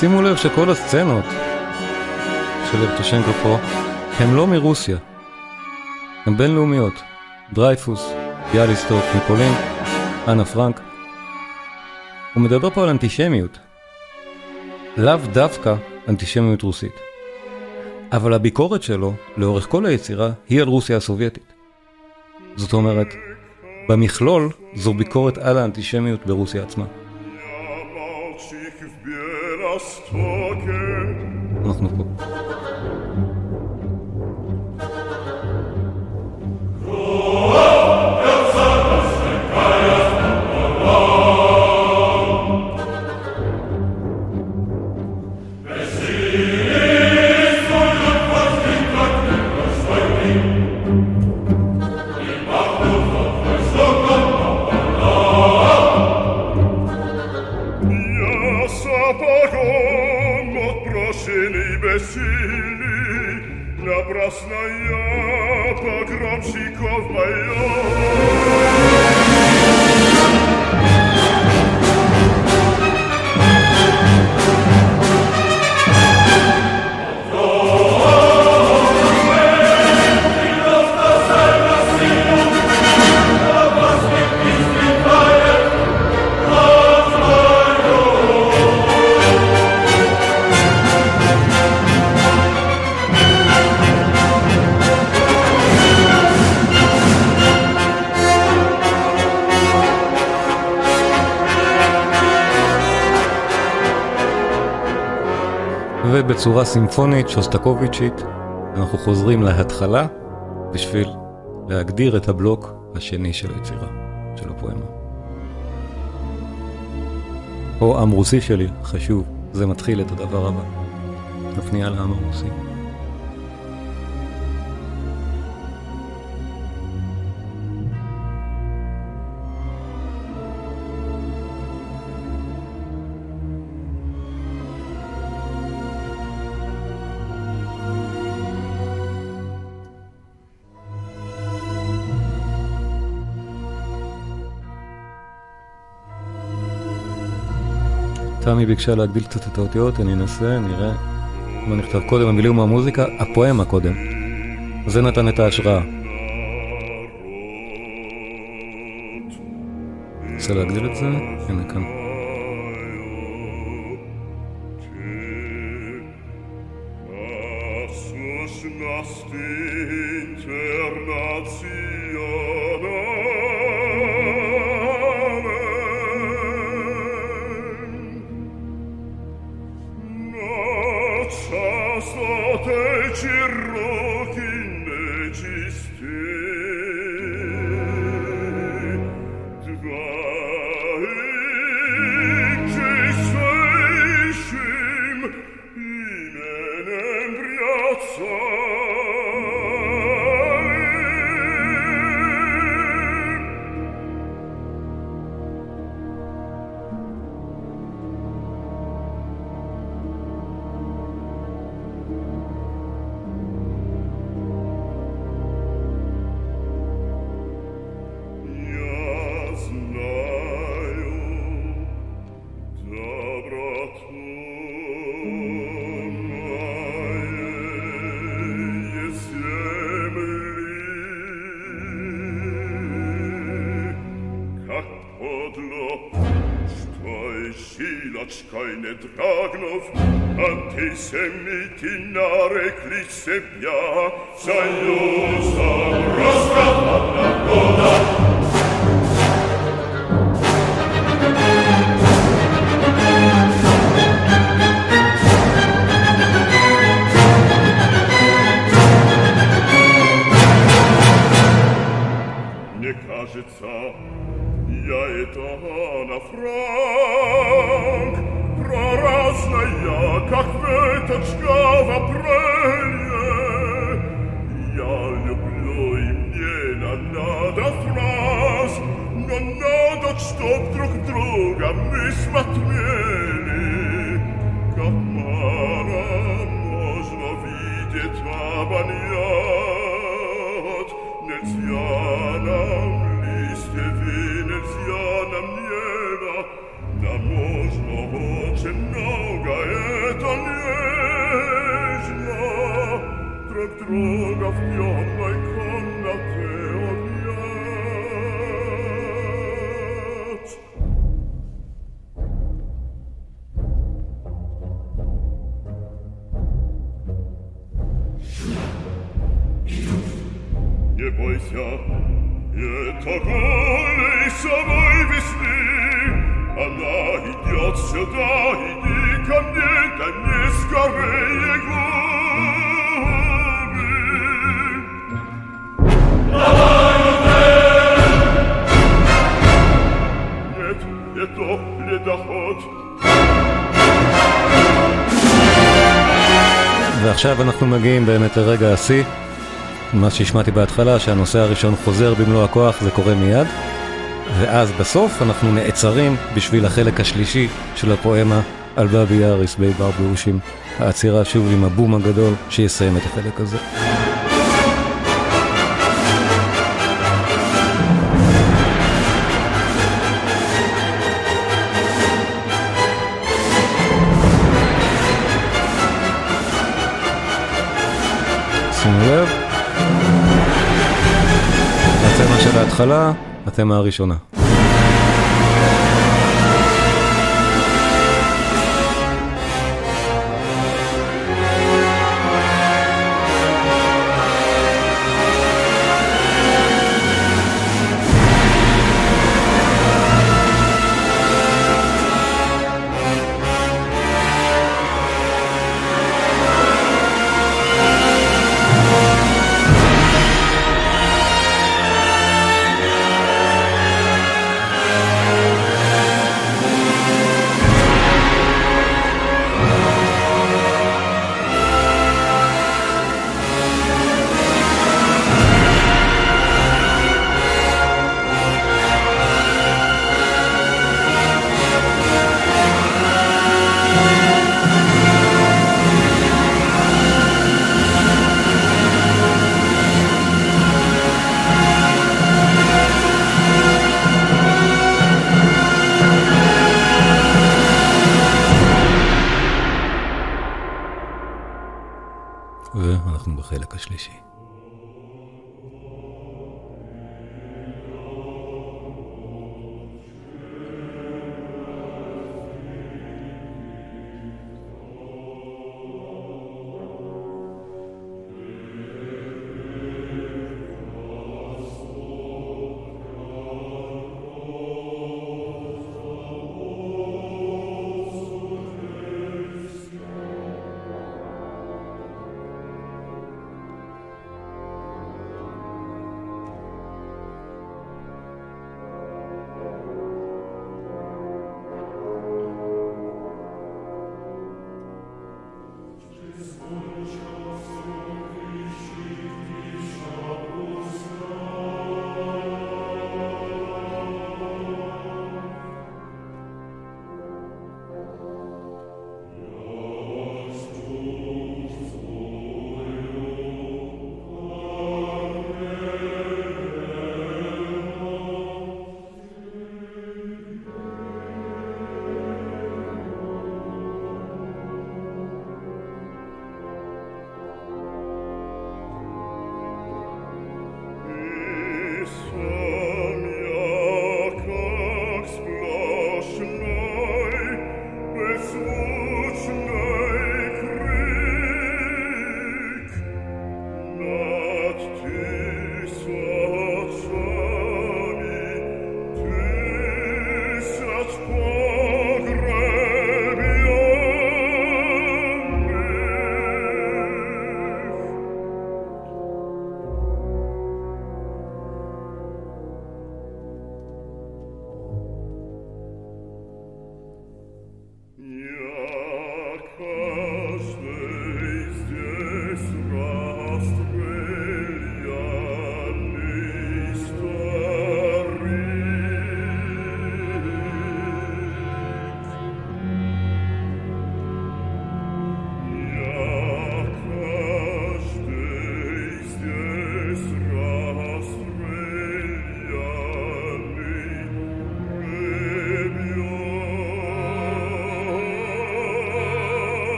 שימו לב שכל הסצנות של יבטושנקו פה הן לא מרוסיה, הן בינלאומיות. דרייפוס, ביאליסטוק, מפולין, אנה פרנק. הוא מדבר פה על אנטישמיות. לאו דווקא אנטישמיות רוסית. אבל הביקורת שלו, לאורך כל היצירה, היא על רוסיה הסובייטית. זאת אומרת, במכלול זו ביקורת על האנטישמיות ברוסיה עצמה. אנחנו פה. Я she calls my own. ובצורה סימפונית, שוסטקוביצ'ית, אנחנו חוזרים להתחלה בשביל להגדיר את הבלוק השני של היצירה, של הפואמה. פה עם רוסי שלי, חשוב, זה מתחיל את הדבר הבא. הפנייה לעם הרוסי. תמי ביקשה להגדיל קצת את האותיות, אני אנסה, נראה מה נכתב קודם, המילים מהמוזיקה, הפואמה קודם. זה נתן את ההשראה. רוצה להגדיל את זה? הנה כאן. keine Dragnov, Antisemitin Areklis Sebja, Salusa, Rostov, Anna, ועכשיו אנחנו מגיעים באמת לרגע השיא. מה שהשמעתי בהתחלה, שהנושא הראשון חוזר במלוא הכוח, זה קורה מיד. ואז בסוף אנחנו נעצרים בשביל החלק השלישי של הפואמה על בבי יאריס בי בר ברושים. העצירה שוב עם הבום הגדול שיסיים את החלק הזה. שימו לב. התמה של ההתחלה, התמה הראשונה.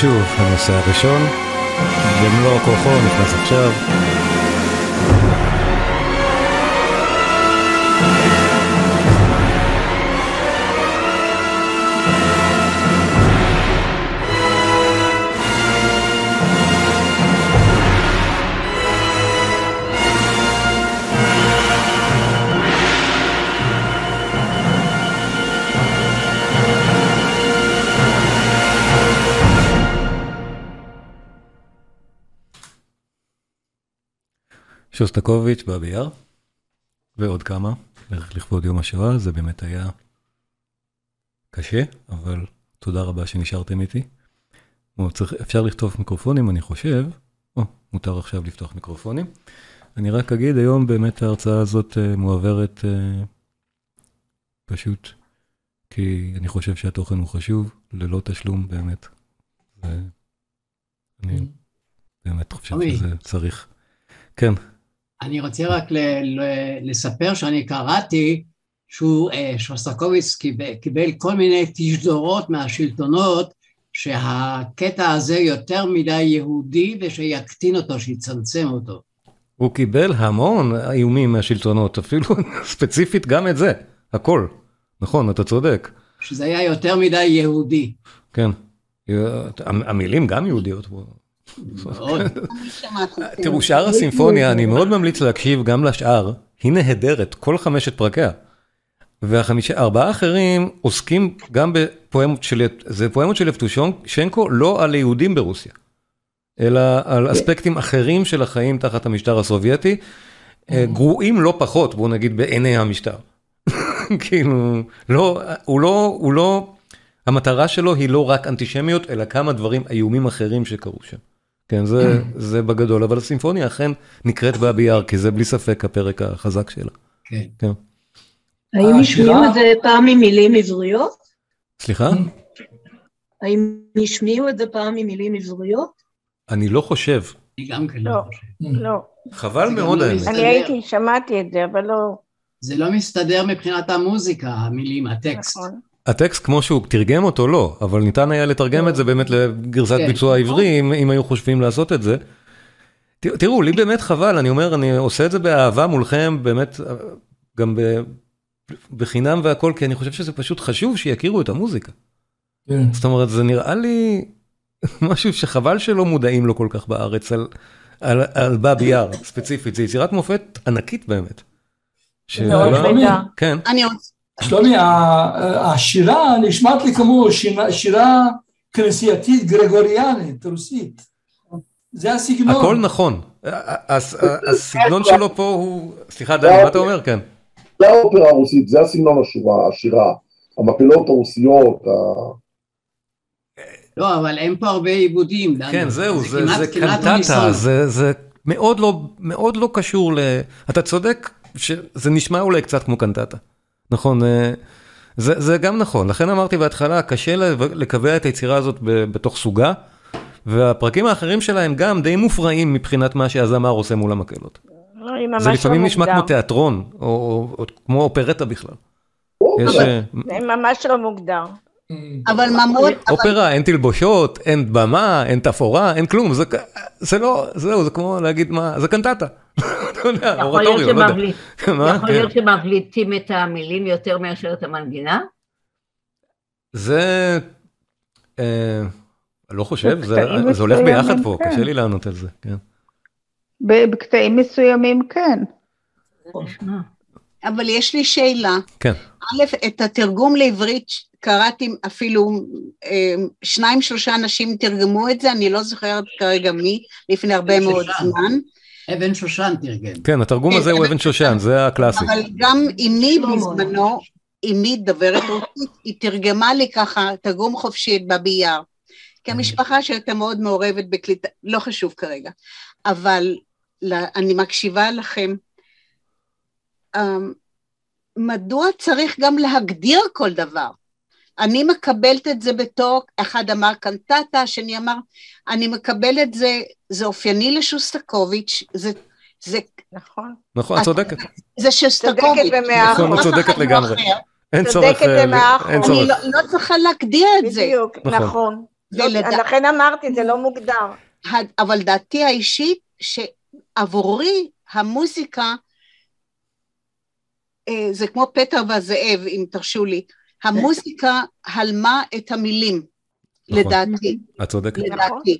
ושוב, הנושא הראשון, במלוא כוחו נכנס עכשיו. שוסטקוביץ', באבי יאר, ועוד כמה, בערך לכבוד יום השואה, זה באמת היה קשה, אבל תודה רבה שנשארתם איתי. צריך, אפשר לכתוב מיקרופונים, אני חושב, או, מותר עכשיו לפתוח מיקרופונים. אני רק אגיד, היום באמת ההרצאה הזאת אה, מועברת אה, פשוט כי אני חושב שהתוכן הוא חשוב, ללא תשלום באמת. ואני באמת חושב. שזה צריך. כן. אני רוצה רק ל- ל- לספר שאני קראתי שהוא, אה, שוסטקוביץ קיבל, קיבל כל מיני תשדורות מהשלטונות שהקטע הזה יותר מדי יהודי ושיקטין אותו, שיצמצם אותו. הוא קיבל המון איומים מהשלטונות, אפילו ספציפית גם את זה, הכל. נכון, אתה צודק. שזה היה יותר מדי יהודי. כן. המילים גם יהודיות. תראו, שאר הסימפוניה, אני מאוד ממליץ להקשיב גם לשאר, היא נהדרת, כל חמשת פרקיה. והארבעה האחרים עוסקים גם בפואמות של, זה פואמות של יבטושנקו, לא על היהודים ברוסיה, אלא על אספקטים אחרים של החיים תחת המשטר הסובייטי, גרועים לא פחות, בואו נגיד, בעיני המשטר. כאילו, לא, הוא לא, הוא לא, המטרה שלו היא לא רק אנטישמיות, אלא כמה דברים איומים אחרים שקרו שם. כן, זה, זה בגדול, אבל הסימפוניה אכן נקראת באבי יאר, כי זה בלי ספק הפרק החזק שלה. כן. כן. האם השמיעו את זה פעם עם מילים עבריות? סליחה? האם השמיעו את זה פעם עם מילים עבריות? אני לא חושב. אני גם כן לא. לא. חבל מאוד האמת. אני הייתי, שמעתי את זה, אבל לא... זה לא מסתדר מבחינת המוזיקה, המילים, הטקסט. נכון. הטקסט כמו שהוא תרגם אותו לא, אבל ניתן היה לתרגם את זה באמת לגרסת כן. ביצוע עברי, אם, אם היו חושבים לעשות את זה. ת- תראו, לי באמת חבל, אני אומר, אני עושה את זה באהבה מולכם, באמת, גם ב, בחינם והכל, כי אני חושב שזה פשוט חשוב שיכירו את המוזיקה. כן. זאת אומרת, זה נראה לי משהו שחבל שלא מודעים לו כל כך בארץ, על, על, על באבי יאר ספציפית, זו יצירת מופת ענקית באמת. ש-. כן. אני רוצה... שלומי, ה- השירה נשמעת לי כמו שירה- שירה כנסייתית גרגוריאנית, רוסית. זה הסגנון. הכל נכון, הסגנון שלו פה הוא... סליחה, דני, מה אתה אומר? כן. זה האופרה הרוסית, זה הסגנון השירה. המקהלות הרוסיות, לא, אבל אין פה הרבה עיבודים. כן, זהו, זה קנטטה, זה מאוד לא, מאוד לא קשור ל... אתה צודק שזה נשמע אולי קצת כמו קנטטה. נכון, אה, זה, זה גם נכון. לכן אמרתי בהתחלה, קשה לקבע את היצירה הזאת בתוך סוגה, והפרקים האחרים שלה הם גם די מופרעים מבחינת מה שהזמר עושה מול המקהלות. לא, היא ממש זה לא לפעמים נשמע מוגדר. כמו תיאטרון, או, או, או כמו אופרטה בכלל. יש, אבל אה, זה ממש לא מוגדר. אבל ממון, אופרה, אין תלבושות, אין במה, אין תפאורה, אין כלום, זה, זה לא, זהו, זה כמו להגיד מה, זה קנטטה. יכול להיות אורטוריו, יודע. שמבליט- מה? יכול. להיות שמבליטים את המילים יותר מאשר את המנגינה? זה, אה, לא חושב, זה הולך ביחד פה, כן. קשה לי לענות על זה, כן. בקטעים מסוימים כן. אבל יש לי שאלה. כן. א', את התרגום לעברית קראתי אפילו אה, שניים שלושה אנשים תרגמו את זה, אני לא זוכרת כרגע מי, לפני הרבה מאוד שושן. זמן. אבן שושן תרגם. כן, התרגום הזה הוא אבן שושן, זה הקלאסי. אבל גם אמי בזמנו, אמי דוברת רוסית, היא תרגמה לי ככה תרגום חופשי את בבי יאר. כי המשפחה שהייתה מאוד מעורבת בקליטה, לא חשוב כרגע. אבל אני מקשיבה לכם. אמ, מדוע צריך גם להגדיר כל דבר? אני מקבלת את זה בתור, אחד אמר קנטטה, השני אמר, אני מקבלת את זה, זה אופייני לשוסטקוביץ', זה, זה, נכון, נכון, את צודקת. זה שוסטקוביץ'. צודקת במאה נכון, את צודקת לא לגמרי. אין צודקת צורך, אה, במאה אחוז. אני. לא, לא צריכה להגדיר את זה. בדיוק, נכון. נכון. ולדע- לכן אמרתי, זה לא מוגדר. אבל דעתי האישית, שעבורי המוזיקה, זה כמו פטר והזאב, אם תרשו לי, המוזיקה הלמה את המילים, נכון. לדעתי. את צודקת. לדעתי.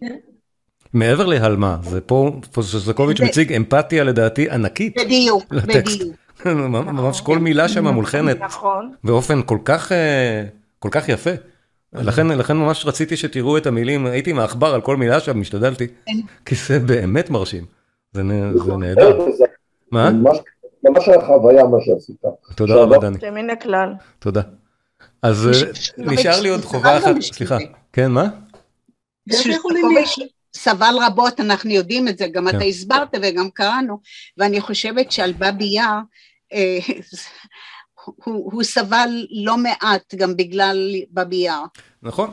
מעבר להלמה, זה פה, זה- מציג אמפתיה לדעתי ענקית. בדיוק, לטקסט. בדיוק. ממש כל מילה שם מולחנת נכון. באופן כל כך, אה, כל כך יפה. לכן, לכן ממש רציתי שתראו את המילים, הייתי עם העכבר על כל מילה שם, השתדלתי, כי זה באמת מרשים. זה נ- זה נהדר. מה? ממש- ממש היה חוויה מה שעשית. תודה רבה, דני. זה מן הכלל. תודה. אז אה, נשאר לי עוד חובה אחת, סליחה. כן, מה? סבל רבות, אנחנו יודעים את זה, גם כן. אתה הסברת וגם קראנו, ואני חושבת שעל בבי יאר, אה, הוא, הוא סבל לא מעט גם בגלל בבי יאר. נכון,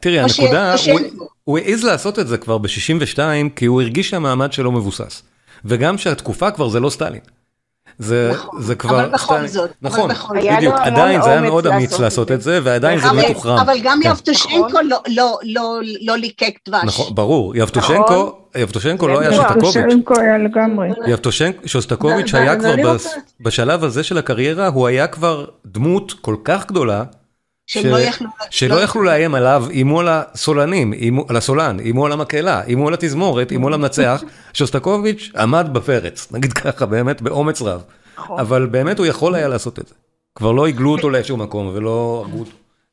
תראי, הנקודה, הוא- הוא העז לעשות את זה כבר ב-62, כי הוא הרגיש שהמעמד שלו מבוסס. וגם שהתקופה כבר זה לא סטלין. זה, זה כבר אבל בכל סטלין. זאת, אבל נכון, בכל היה בדיוק, עדיין זה היה מאוד אמיץ לעשות את זה, ועדיין זה אבל- מתוחרם. אבל גם כן. יבטושנקו לא, לא, לא, לא ליקק דבש. נכון, ברור, יבטושנקו, יבטושנקו לא היה ידוע. שוסטקוביץ'. שרנקו היה לגמרי. יבטושנק, שוסטקוביץ' היה כבר בשלב הזה של הקריירה, הוא היה כבר דמות כל כך גדולה, לא יכלו- שלא לא- יכלו לאיים עליו, איימו על הסולנים, על הסולן, איימו על המקהלה, איימו על התזמורת, איימו על המנצח. שוסטקוביץ' עמד בפרץ, נגיד ככה, באמת באומץ רב. נכון. אבל באמת הוא יכול היה לעשות את זה. כבר לא עיגלו אותו לאיזשהו מקום ולא הרגו אותו.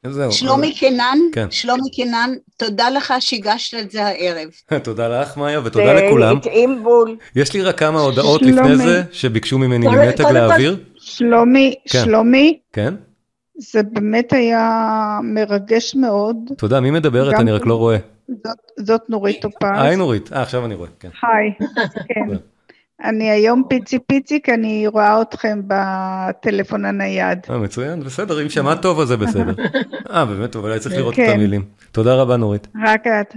זהו. שלומי קנן, כן. שלומי קנן, תודה לך שהגשת את זה הערב. תודה לך מאיה ותודה לכולם. התאים בול. יש לי רק כמה הודעות שלומי. לפני זה שביקשו ממני ממתג להעביר. שלומי, כן. שלומי, כן? זה באמת היה מרגש מאוד. תודה, מי מדברת? אני רק לא רואה. זאת, זאת נורית טופז. היי נורית, אה עכשיו אני רואה, כן. היי, כן. אני היום פיצי פיצי כי אני רואה אתכם בטלפון הנייד. אה, מצוין, בסדר, אם שמעת טוב אז זה בסדר. אה, באמת טוב, אולי צריך לראות את כן. המילים. תודה רבה נורית. רק את.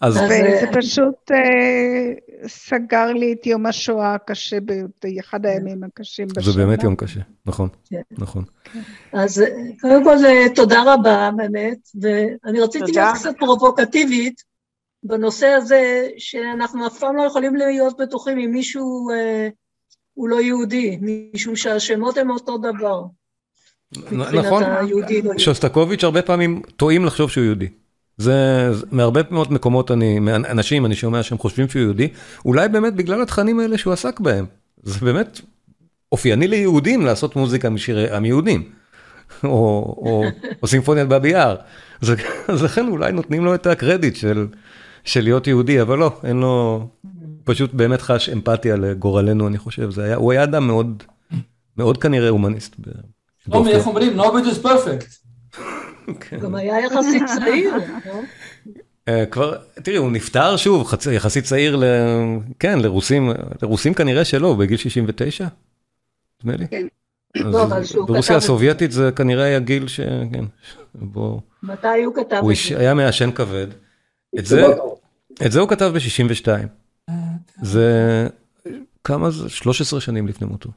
אז וזה פשוט אה, סגר לי את יום השואה הקשה ביותר, אחד הימים הקשים בשנה. זה באמת יום קשה, נכון, כן. נכון. אז אה, קודם כל אה, תודה רבה באמת, ואני רציתי. להיות קצת פרובוקטיבית בנושא הזה, שאנחנו אף פעם לא יכולים להיות בטוחים אם מישהו אה, הוא לא יהודי, משום שהשמות הם אותו דבר. נכון, לא. שוסטקוביץ' הרבה פעמים טועים לחשוב שהוא יהודי. זה זה- מהרבה מאוד מקומות אני, מאנשים אני שומע שהם חושבים שהוא יהודי, אולי באמת בגלל התכנים האלה שהוא עסק בהם. זה באמת אופייני ליהודים לעשות מוזיקה משירי עם יהודים. או, או, או סימפוניית באבי יער. זה- אז לכן אולי נותנים לו את הקרדיט של, של להיות יהודי, אבל לא, אין לו, פשוט באמת חש אמפתיה לגורלנו, אני חושב. זה היה, הוא היה אדם מאוד, מאוד כנראה הומניסט. איך אומרים? Nobody is perfect. גם היה יחסית צעיר, לא? כבר, תראי, הוא נפטר שוב. יחסית צעיר, ל... כן, לרוסים, לרוסים כנראה שלא, בגיל 69, נדמה לי. כן. לא, ברוסיה הסובייטית זה כנראה היה גיל ש... כן, בו... מתי הוא כתב הוא את זה? היה מעשן כבד. את זה, את זה הוא כתב ב-62. זה, כמה זה? 13 שנים לפני מותו.